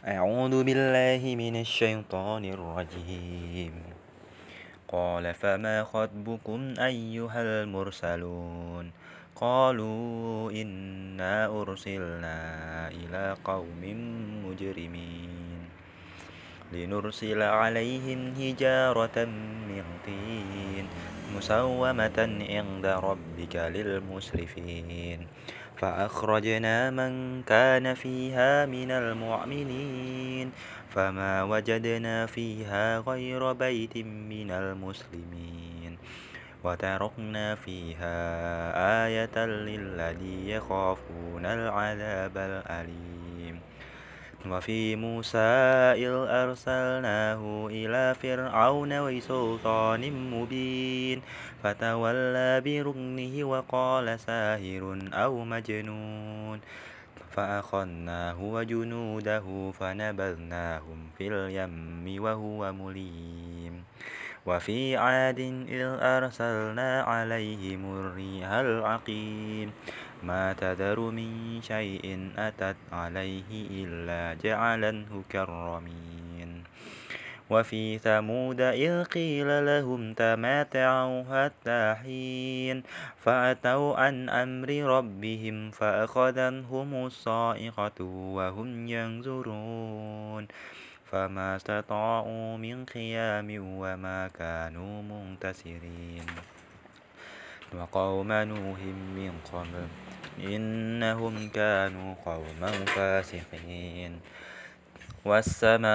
أعوذ بالله من الشيطان الرجيم. قال فما خطبكم أيها المرسلون؟ قالوا إنا أرسلنا إلى قوم مجرمين لنرسل عليهم هجارة من طين مسومة عند ربك للمسرفين فأخرجنا من كان فيها من المؤمنين فما وجدنا فيها غير بيت من المسلمين وتركنا فيها آية للذين يخافون العذاب الأليم وفي موسى إذ أرسلناه إلى فرعون وسلطان مبين فتولى بركنه وقال ساهر أو مجنون. فأخذناه وجنوده فنبذناهم في اليم وهو مليم. وفي عاد إذ أرسلنا عليهم الريح العقيم. ما تذر من شيء أتت عليه إلا جعله كالرمين. وفي ثمود إذ قيل لهم تماتعوا حتى حين فأتوا عن أمر ربهم فأخذتهم الصائقة وهم ينظرون. فما استطاعوا من قيام وما كانوا منتصرين وقوم نوح من قبل. إنهم كانوا قوما فاسقين. والسماء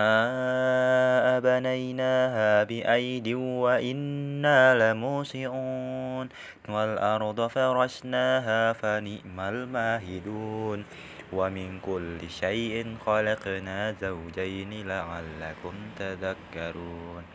بنيناها بأيد وإنا لموسعون. والأرض فرشناها فنئم الماهدون. ومن كل شيء خلقنا زوجين لعلكم تذكرون.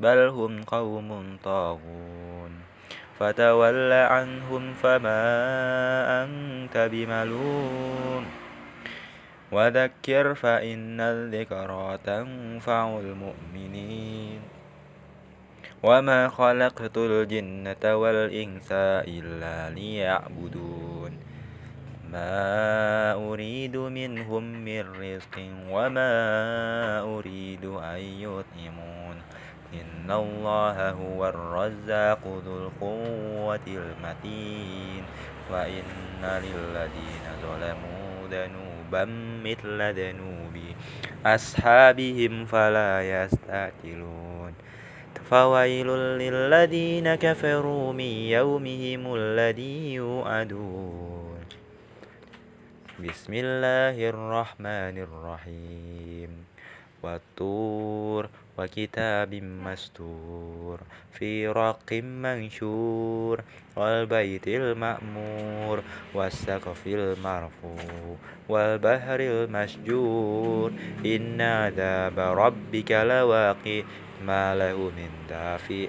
بل هم قوم طاغون. فتول عنهم فما أنت بملوم. وذكر فإن الذكرى تنفع المؤمنين. وما خلقت الجنة والإنس إلا ليعبدون. ما أريد منهم من رزق وما أريد أن يطعمون. إن الله هو الرزاق ذو القوة المتين وإن للذين ظلموا ذنوبا مثل ذنوب أصحابهم فلا يستعجلون فويل للذين كفروا من يومهم الذي يوعدون بسم الله الرحمن الرحيم والطور وكتاب مستور في رق منشور والبيت المأمور والسقف المرفوع والبحر المسجور إن عذاب ربك لواقع ما له من دافئ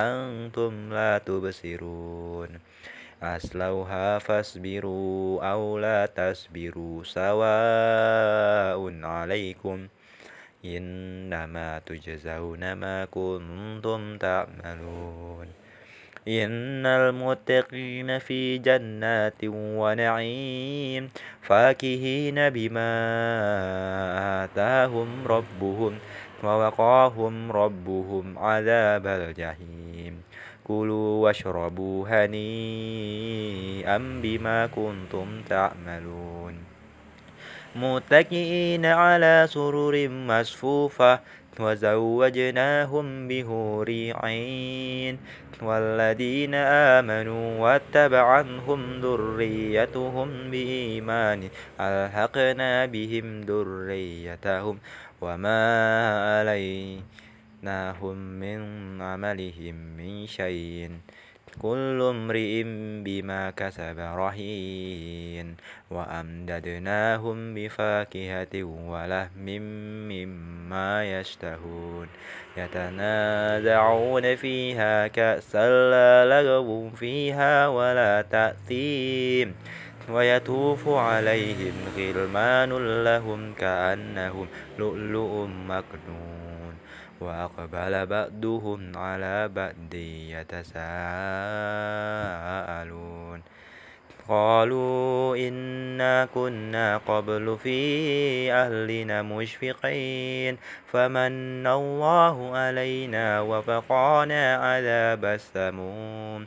أنتم لا تبصرون أسلوها فاصبروا أو لا تصبروا سواء عليكم إنما تجزون ما كنتم تعملون إن المتقين في جنات ونعيم فاكهين بما آتاهم ربهم ووقاهم ربهم عذاب الجحيم. كلوا واشربوا هنيئا بما كنتم تعملون. متكئين على سرر مصفوفة وزوجناهم بهور عين. والذين آمنوا واتبعنهم ذريتهم بإيمان ألحقنا بهم ذريتهم وما عليناهم من عملهم من شيء كل امرئ بما كسب رهين وأمددناهم بفاكهة ولحم مما يشتهون يتنازعون فيها كأسا لا لغو فيها ولا تأثيم ويطوف عليهم غلمان لهم كأنهم لؤلؤ مكنون وأقبل بعضهم على بعض يتساءلون. قالوا إنا كنا قبل في أهلنا مشفقين فمن الله علينا وفقانا عذاب السموم.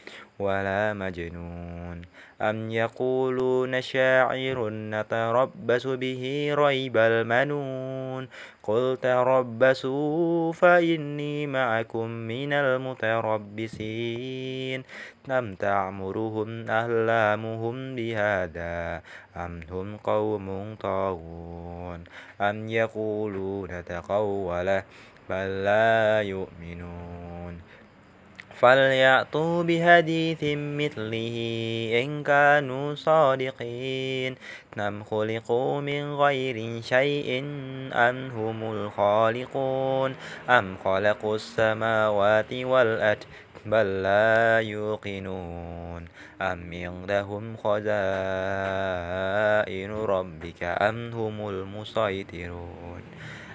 ولا مجنون. أم يقولون شاعر نتربص به ريب المنون. قل تربصوا فإني معكم من المتربصين. أم تعمرهم أهلامهم بهذا؟ أم هم قوم طاغون؟ أم يقولون تقوله بل لا يؤمنون. فليأتوا بحديث مثله إن كانوا صادقين أم خلقوا من غير شيء أم هم الخالقون أم خلقوا السماوات والأرض بل لا يوقنون أم عندهم خزائن ربك أم هم المسيطرون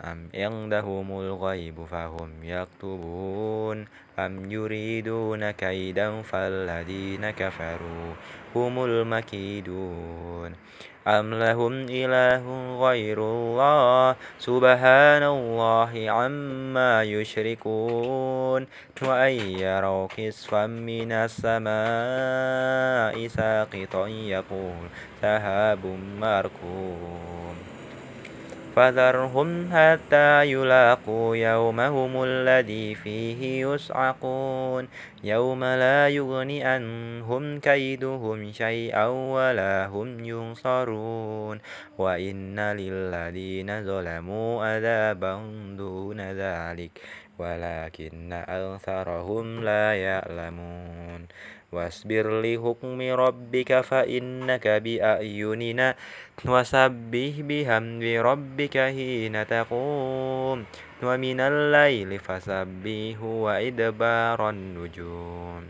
أم عندهم الغيب فهم يكتبون أم يريدون كيدا فالذين كفروا هم المكيدون أم لهم إله غير الله سبحان الله عما يشركون وأن يروا كسفا من السماء ساقطا يقول سهاب مركوم فذرهم حتى يلاقوا يومهم الذي فيه يصعقون يوم لا يغني عنهم كيدهم شيئا ولا هم ينصرون. وإن للذين ظلموا عذابا دون ذلك ولكن أكثرهم لا يعلمون. واصبر لحكم ربك فإنك بأعيننا وسبح بحمد ربك حين تقوم ومن الليل فسبه وإدبار النجوم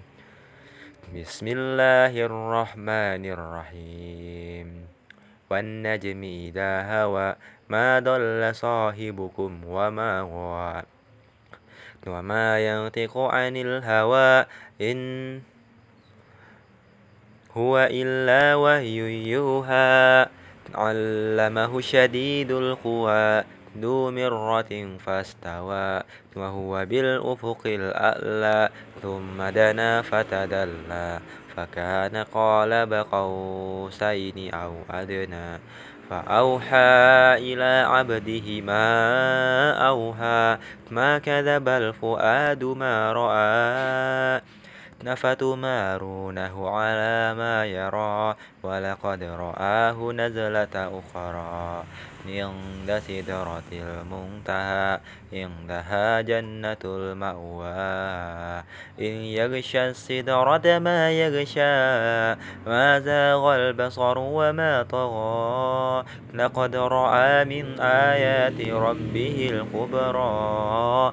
بسم الله الرحمن الرحيم والنجم إذا هوى ما ضل صاحبكم وما غوى وما ينطق عن الهوى إن هو إلا وهي يوحى. علمه شديد القوى ذو مرة فاستوى وهو بالأفق الأعلى ثم دنا فتدلى فكان قالب قوسين أو أدنى. فأوحى إلى عبده ما أوحى ما كذب الفؤاد ما رأى. أفتمارونه على ما يرى ولقد رآه نزلة أخرى عند سدرة المنتهى عندها جنة المأوى. إن يغشى السدرة ما يغشى ما زاغ البصر وما طغى. لقد رأى من آيات ربه الكبرى.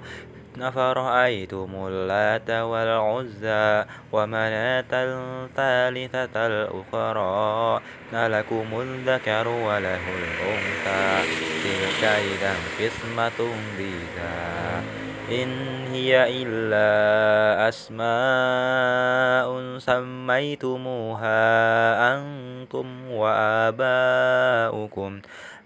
أفرأيتم اللات والعزى ومناة الثالثة الأخرى ألكم الذكر وله الأنثى تلك إذا قسمة ضيزى إن هي إلا أسماء سميتموها أنتم وآباؤكم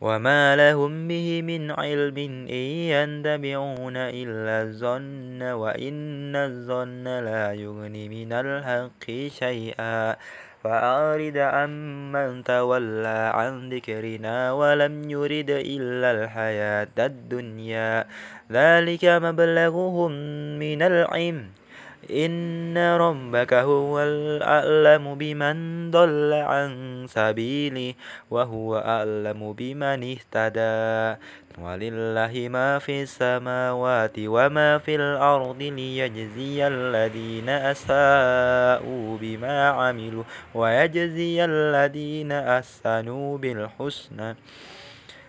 وما لهم به من علم إن يندبعون إلا الظن وإن الظن لا يغني من الحق شيئا فأعرض عمن تولى عن ذكرنا ولم يرد إلا الحياة الدنيا ذلك مبلغهم من العلم إن ربك هو الأعلم بمن ضل عن سبيله وهو أعلم بمن اهتدى. ولله ما في السماوات وما في الأرض ليجزي الذين أساءوا بما عملوا ويجزي الذين أحسنوا بالحسنى.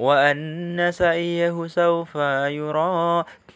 وأن سعيه سوف يرى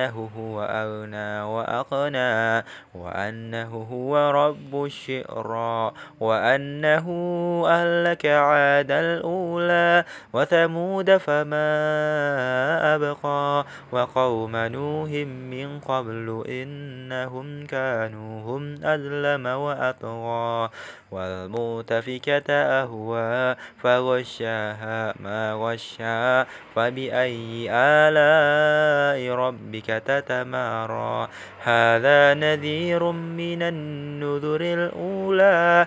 وأنه هو أغنى وأقنى وأنه هو رب الشعرى وأنه أهلك عاد الأولى وثمود فما أبقى. وقوم نوح من قبل إنهم كانوا هم أظلم وأطغى والمؤتفكة أهوى فغشاها ما غشا فبأي آلاء ربك تتمارى هذا نذير من النذر الأولى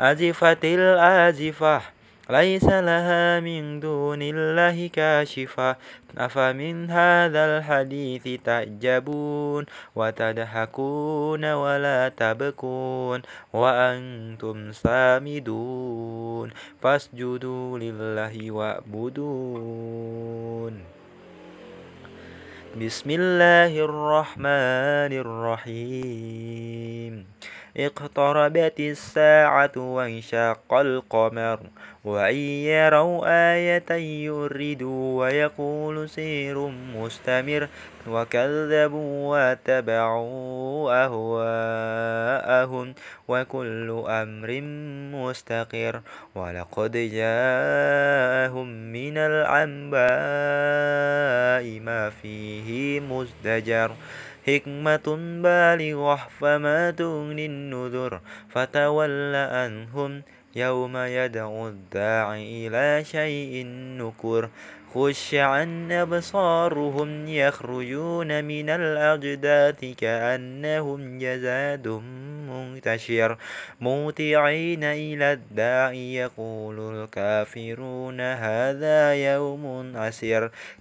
أزفت الآزفة ليس لها من دون الله كاشفة. أفمن هذا الحديث تعجبون وتضحكون ولا تبكون وأنتم سامدون فاسجدوا لله واعبدون. بسم الله الرحمن الرحيم. اقتربت الساعة وانشق القمر وإن يروا آية يردوا ويقول سير مستمر وكذبوا واتبعوا أهواءهم وكل أمر مستقر ولقد جاءهم من الأنباء ما فيه مزدجر حكمة بالغة فما تغني النذر فتول عنهم يوم يدعو الداعي إلى شيء نكر. خش عن أبصارهم يخرجون من الأجداث كأنهم جزاد منتشر. موتعين إلى الداع يقول الكافرون هذا يوم عسير.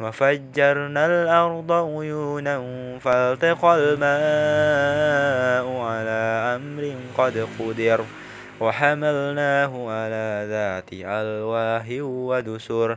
وفجرنا الأرض عيونا فالتقى الماء على أمر قد قدر وحملناه على ذات ألواه ودسر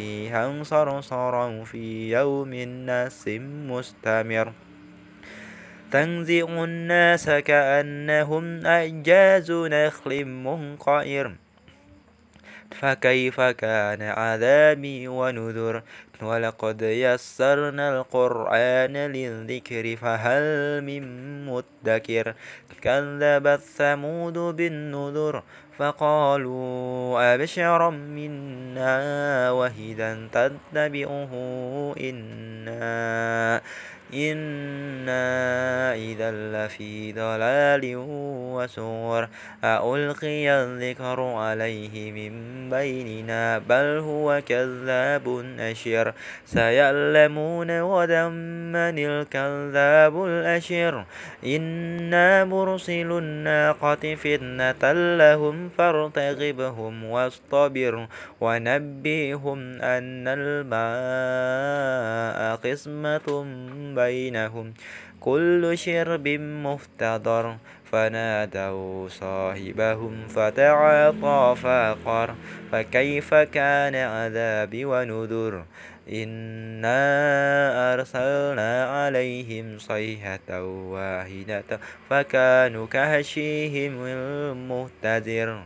ريحا صرصرا في يوم ناس مستمر. تنزع الناس كأنهم أعجاز نخل منقعر. فكيف كان عذابي ونذر؟ ولقد يسرنا القرآن للذكر فهل من مدكر؟ كذبت ثمود بالنذر فقالوا أبشرا منا وهدا تتبعه إنا. إنا إذا لفي ضلال وسور ألقي الذكر عليه من بيننا بل هو كذاب أشر سيعلمون غدا من الكذاب الأشر إنا مرسل الناقة فتنة لهم فارتقبهم واصطبر ونبئهم أن الماء قسمة بينهم. كل شرب مفتضر فنادوا صاحبهم فتعاطى فاقر فكيف كان عذابي ونذر؟ إنا أرسلنا عليهم صيحة واحدة فكانوا كهشيهم المهتدر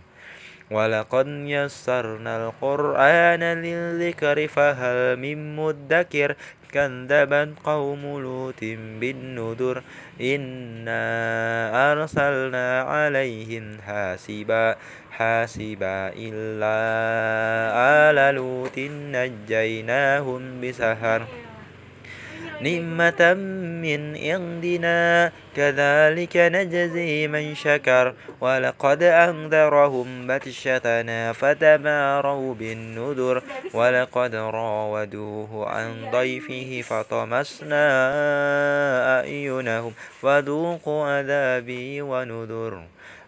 ولقد يسرنا القرآن للذكر فهل من مدكر كذبت قوم لوط بالنذر إنا أرسلنا عليهم حاسبا حاسبا إلا آل لوط نجيناهم بسهر نعمة من عندنا كذلك نجزي من شكر ولقد أنذرهم بتشتنا فتماروا بالنذر ولقد راودوه عن ضيفه فطمسنا أعينهم فذوقوا عذابي ونذر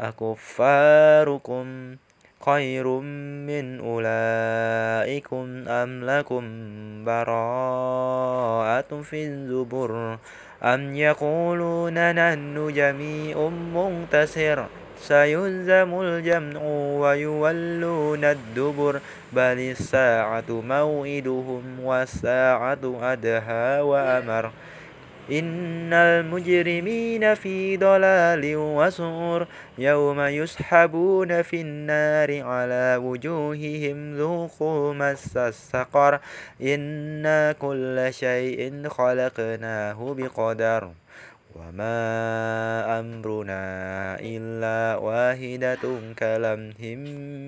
أكفاركم خير من أولئكم أم لكم براءة في الزبر أم يقولون نحن جميع منتصر سيهزم الجمع ويولون الدبر بل الساعة موعدهم والساعة أدهى وأمر إن المجرمين في ضلال وسعر يوم يسحبون في النار على وجوههم ذوقوا مس السقر إنا كل شيء خلقناه بقدر وما أمرنا إلا واحدة كلمح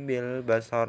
بالبصر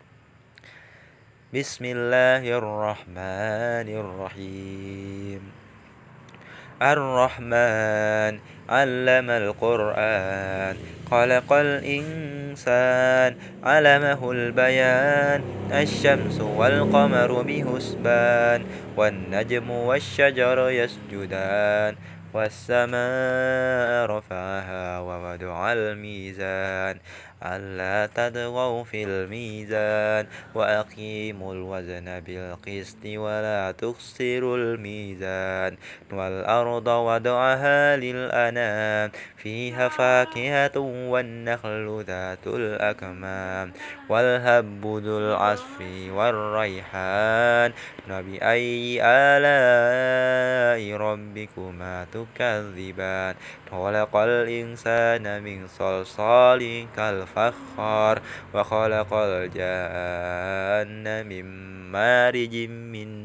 بسم الله الرحمن الرحيم الرحمن علم القرآن خلق الإنسان علمه البيان الشمس والقمر بهسبان والنجم والشجر يسجدان والسماء رفعها ووضع الميزان ألا تطغوا في الميزان وأقيموا الوزن بالقسط ولا تخسروا الميزان والأرض وضعها للأنام فيها فاكهة والنخل ذات الأكمام والهب ذو العصف والريحان فبأي آلاء ربكما تكذبان خلق الإنسان من صلصال كالفخار وخلق الجان من مارج من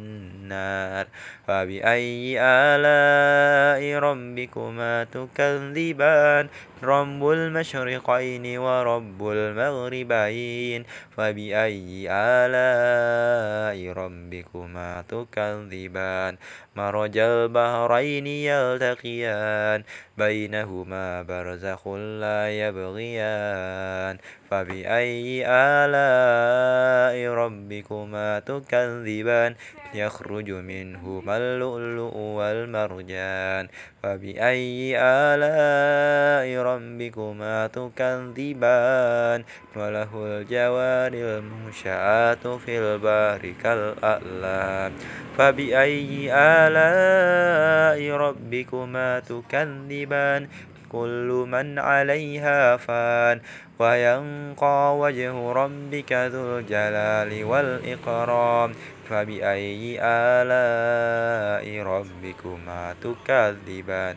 النار فبأي آلاء ربكما تكذبان؟ رب المشرقين ورب المغربين فبأي آلاء ربكما تكذبان مرج البحرين يلتقيان بينهما برزخ لا يبغيان فبأي آلاء ربكما تكذبان يخرج منهما اللؤلؤ والمرجان فبأي آلاء ربكما تكذبان وله الجوار المنشآت في البحر كالأعلام. فبأي آلاء ربكما تكذبان؟ كل من عليها فان. وينقى وجه ربك ذو الجلال والإكرام. فبأي آلاء ربكما تكذبان؟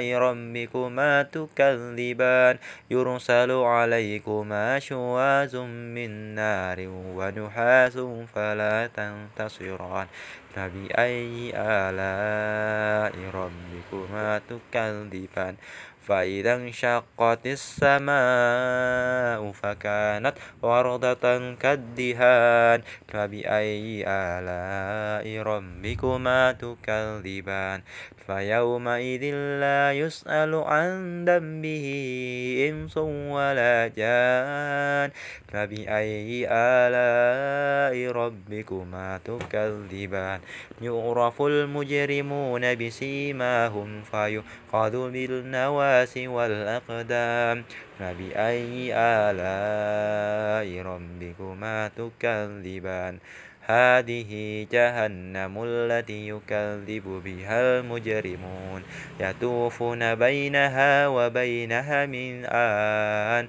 ربكما تكذبان. يرسل عليكما شواز من نار ونحاس فلا تنتصران. فبأي آلاء ربكما تكذبان؟ فإذا انشقت السماء فكانت وردة كالدهان فبأي آلاء ربكما تكذبان فيومئذ لا يسأل عن ذنبه إنس ولا جان فبأي آلاء ربكما تكذبان يعرف المجرمون بسيماهم فيؤخذ بالنواسي والأقدام فبأي آلاء ربكما تكذبان؟ هذه جهنم التي يكذب بها المجرمون. يطوفون بينها وبينها من آن.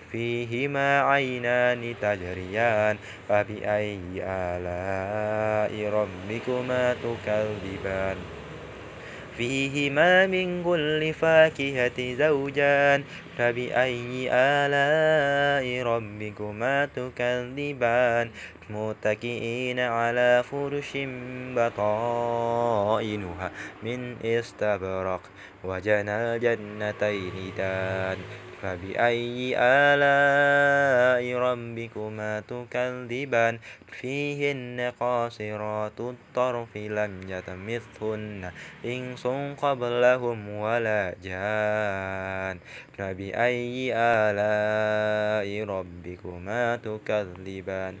فيهما عينان تجريان فبأي آلاء ربكما تكذبان؟ فيهما من كل فاكهة زوجان فبأي آلاء ربكما تكذبان؟ متكئين على فرش بطائنها من استبرق وجنى الجنتين دان. فبأي آلاء ربكما تكذبان فيهن قاصرات الطرف لم يتمثهن إنس قبلهم ولا جان فبأي آلاء ربكما تكذبان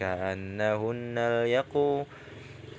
كأنهن اليقو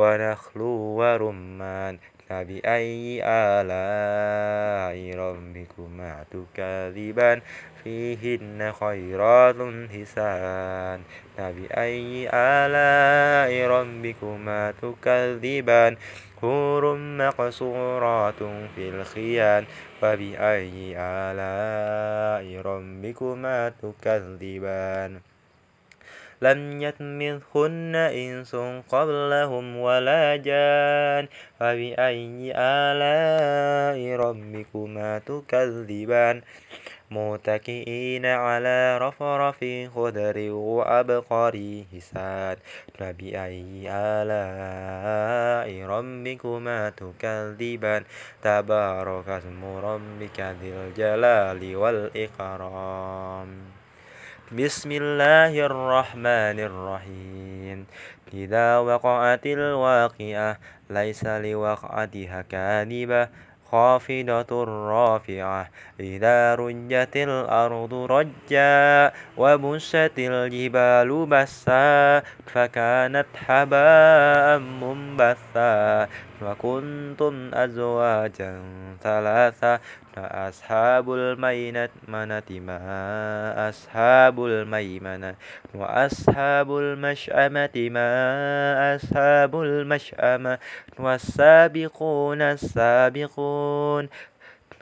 ونخل ورمان فبأي آلاء ربكما تكذبان؟ فيهن خيرات حسان. فبأي آلاء ربكما تكذبان؟ حور مقصورات في الخيان. فبأي آلاء ربكما تكذبان؟ لم يطمثهن إنس قبلهم ولا جان فبأي آلاء ربكما تكذبان متكئين على رفرف خضر وأبقر حسان فبأي آلاء ربكما تكذبان تبارك اسم ربك ذي الجلال والإكرام بسم الله الرحمن الرحيم إذا وقعت الواقعة ليس لوقعتها كاذبة خافضة رافعة إذا رجت الأرض رجا وبست الجبال بسا فكانت حباء منبثا وكنتم أزواجا ثلاثة فأصحاب الميمنة ما أصحاب الميمنة وأصحاب المشأمة ما أصحاب المشأمة والسابقون السابقون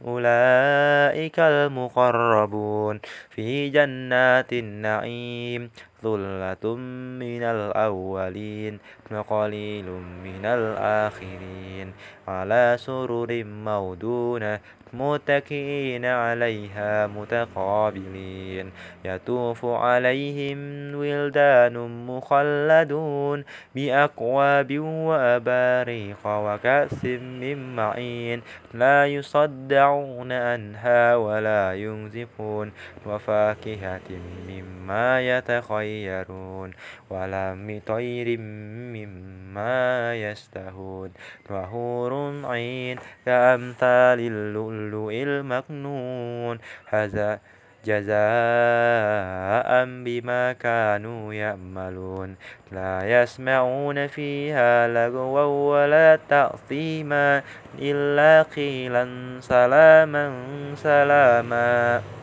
أولئك المقربون في جنات النعيم. ثلة من الأولين وقليل من الآخرين على سرر مودونة متكئين عليها متقابلين. يطوف عليهم ولدان مخلدون بأكواب وأباريق وكأس من معين. لا يصدعون عنها ولا ينزفون وفاكهة مما يتخيرون. ولم طير مما يستهون وهور عين كأمثال اللؤلؤ المكنون هذا جزاء بما كانوا يعملون. لا يسمعون فيها لغوا ولا تأثيما إلا قيلا سلاما سلاما.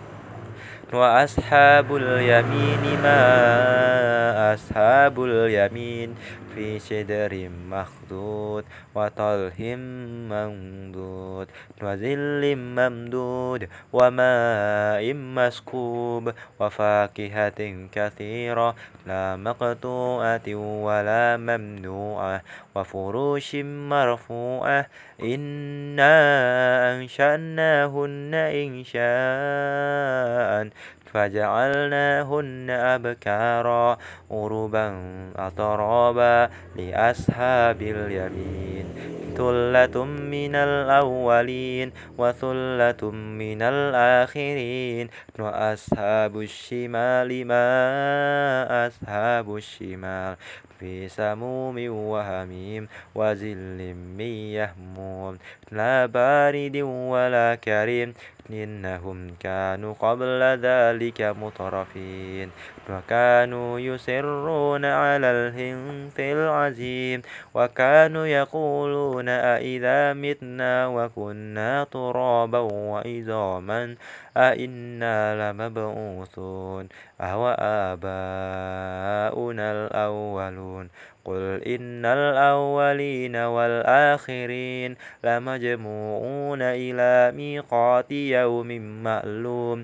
وأصحاب اليمين ما أصحاب اليمين في شدر مخدود وطلح منضود وذل ممدود وماء مسكوب وفاكهة كثيرة لا مقطوعة ولا ممنوعة وفروش مرفوعة إنا أنشأناهن إنشاء. فجعلناهن أبكارا عربا أطرابا لأصحاب اليمين. ثلة من الأولين وثلة من الآخرين. وأصحاب الشمال ما أصحاب الشمال؟ في سموم وهميم وزل من يهموم. لا بارد ولا كريم إنهم كانوا قبل ذلك مترفين. وكانوا يسرون على الهنث العظيم وكانوا يقولون أئذا متنا وكنا ترابا وعظاما أئنا لمبعوثون أو آباؤنا الأولون قل إن الأولين والآخرين لمجموعون إلى ميقات يوم معلوم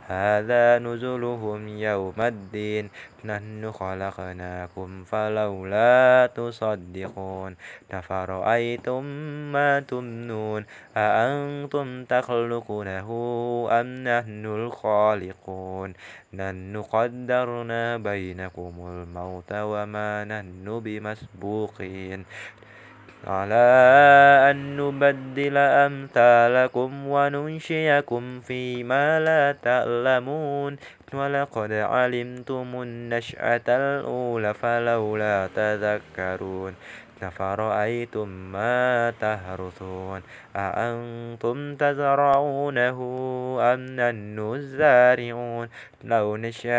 هذا نزلهم يوم الدين. نحن خلقناكم فلولا تصدقون. أفرأيتم ما تمنون؟ أأنتم تخلقونه أم نحن الخالقون؟ نحن قدرنا بينكم الموت وما نحن بمسبوقين. على أن نبدل أمثالكم وننشئكم فيما لا تعلمون. ولقد علمتم النشأة الأولى فلولا تذكرون. أفرأيتم ما تهرثون؟ أأنتم تزرعونه أم نحن الزارعون؟ لو نشاء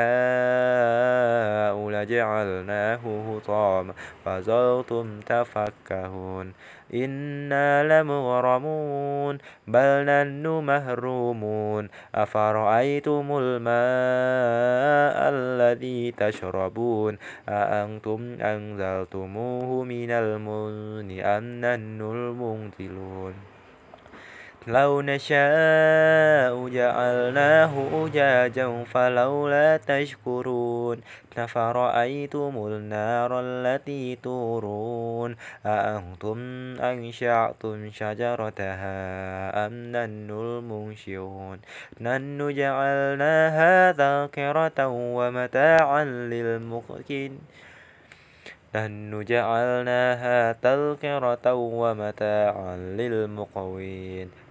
لجعلناه هطاما فظلتم تفكهون إنا لمغرمون بل نحن مهرومون أفرأيتم الماء الذي تشربون؟ أأنتم أنزلتموه من المزن أم نحن المنزلون؟ لو نشاء جعلناه أجاجا فلولا تشكرون أفرأيتم النار التي تورون أأنتم أنشأتم شجرتها أم نحن المنشئون نحن جعلناها تذكرة ومتاعا للمقين نحن جعلناها تذكرة ومتاعا للمقوين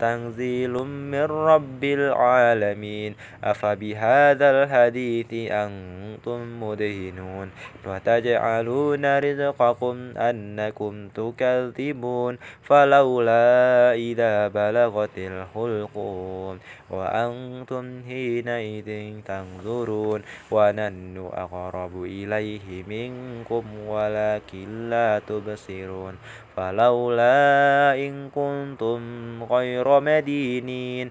تنزيل من رب العالمين. أفبهذا الحديث أنتم مدهنون. وتجعلون رزقكم أنكم تكذبون. فلولا إذا بلغت الحلقون وأنتم حينئذ تنظرون. ونن أقرب إليه منكم. ولكن لا تبصرون. فلولا إن كنتم غير مدينين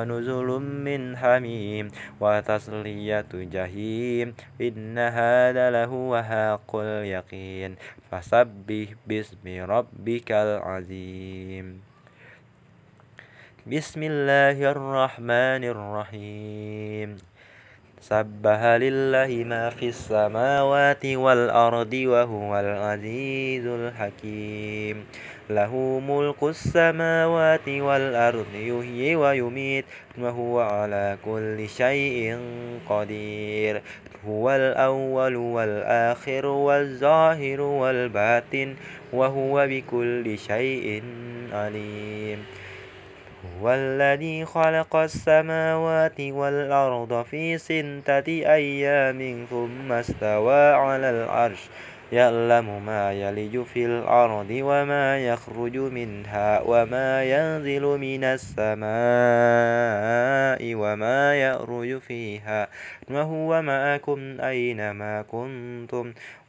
ونزل من حميم وتصلية جحيم إن هذا لهو حق اليقين فسبح باسم ربك العظيم. بسم الله الرحمن الرحيم. سبح لله ما في السماوات والأرض وهو العزيز الحكيم. له ملك السماوات والأرض يحيي ويميت. وهو على كل شيء قدير. هو الأول والآخر والظاهر والباطن وهو بكل شيء عليم. هو الذي خلق السماوات والأرض في ستة أيام ثم استوى على العرش. يعلم ما يلج في الأرض وما يخرج منها وما ينزل من السماء وما يأرج فيها. وهو معكم أينما كنتم.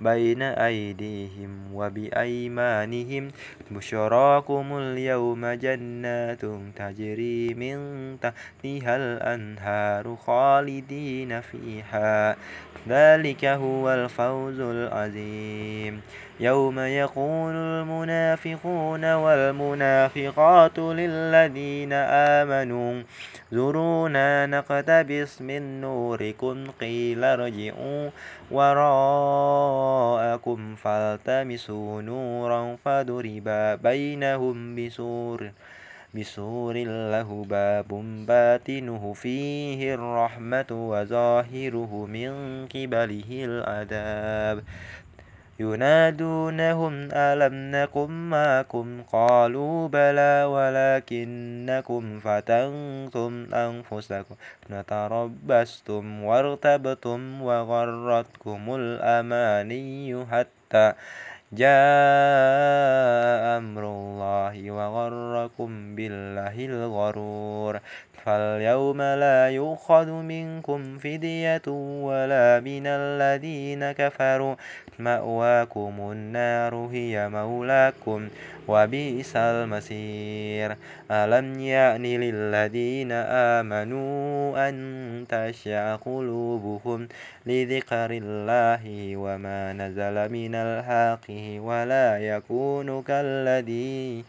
بين أيديهم وبأيمانهم بشراكم اليوم جنات تجري من تحتها الأنهار خالدين فيها. ذلك هو الفوز العظيم. يوم يقول المنافقون والمنافقات للذين آمنوا زرونا نقتبس من نوركم قيل ارجعوا وراءكم فالتمسوا نورا فضرب بينهم بسور بسور له باب باطنه فيه الرحمة وظاهره من قبله العذاب ينادونهم ألم نكن معكم؟ قالوا بلى ولكنكم فتنتم أنفسكم. نتربستم وارتبتم وغرتكم الأماني حتى جاء أمر الله وغركم بالله الغرور. فاليوم لا يؤخذ منكم فدية ولا من الذين كفروا. مأواكم النار هي مولاكم وبئس المصير. ألم يأن للذين آمنوا أن تشع قلوبهم لذكر الله وما نزل من الحق ولا يكون كالذين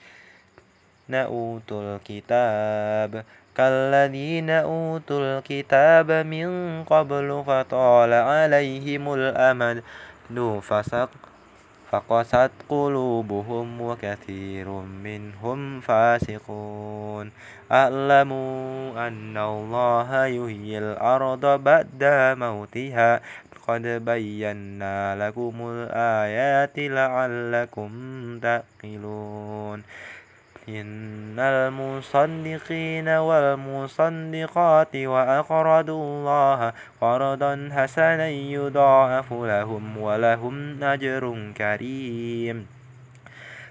أوتوا الكتاب؟ كالذين أوتوا الكتاب من قبل فطال عليهم الأمد. فسق فقست قلوبهم وكثير منهم فاسقون. أعلموا أن الله يحيي الأرض بعد موتها. قد بينا لكم الآيات لعلكم تعقلون. إن المصدقين والمصدقات وأقرضوا الله قرضا حسنا يضاعف لهم ولهم أجر كريم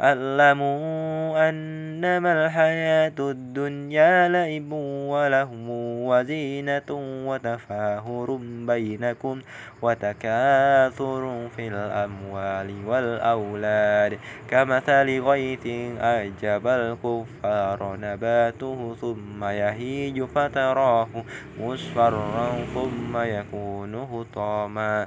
اعلموا أنما الحياة الدنيا لعب ولهو وزينة وتفاهر بينكم وتكاثر في الأموال والأولاد كمثل غيث أعجب الكفار نباته ثم يهيج فتراه مصفرا ثم يكون هطاما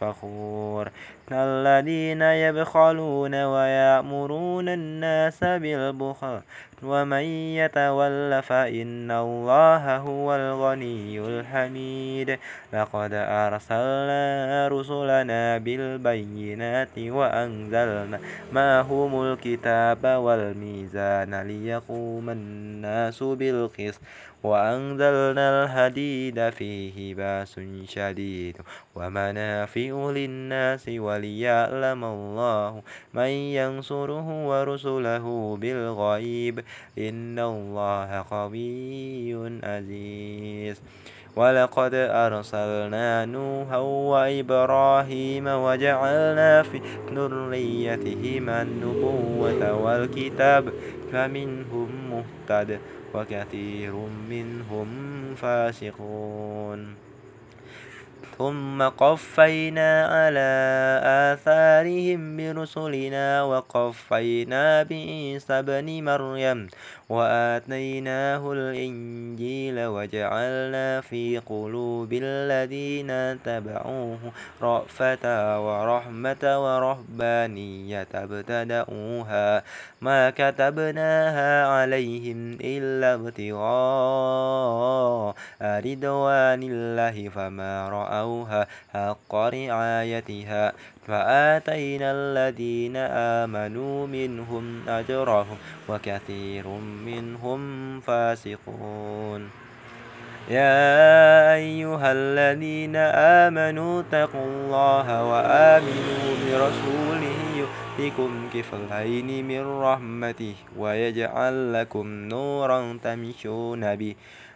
فخور. الذين يبخلون ويأمرون الناس بالبخل ومن يتول فإن الله هو الغني الحميد. لقد أرسلنا رسلنا بالبينات وأنزلنا معهم الكتاب والميزان ليقوم الناس بالقسط. وأنزلنا الحديد فيه بأس شديد ومنافع للناس وليعلم الله من ينصره ورسله بالغيب إن الله قوي عزيز. ولقد أرسلنا نوحا وإبراهيم وجعلنا في ذريتهما النبوة والكتاب فمنهم مهتد وكثير منهم فاسقون ثم قفينا على آثارهم برسلنا وقفينا بعيسى بن مريم وآتيناه الإنجيل وجعلنا في قلوب الذين تبعوه رأفة ورحمة ورهبانية ابتدأوها ما كتبناها عليهم إلا ابتغاء رضوان الله فما رأوها حق رعايتها فآتينا الذين آمنوا منهم أجرهم وكثير منهم فاسقون. يا أيها الذين آمنوا اتقوا الله وآمنوا برسوله يؤتكم كفلين من رحمته ويجعل لكم نورا تمشون به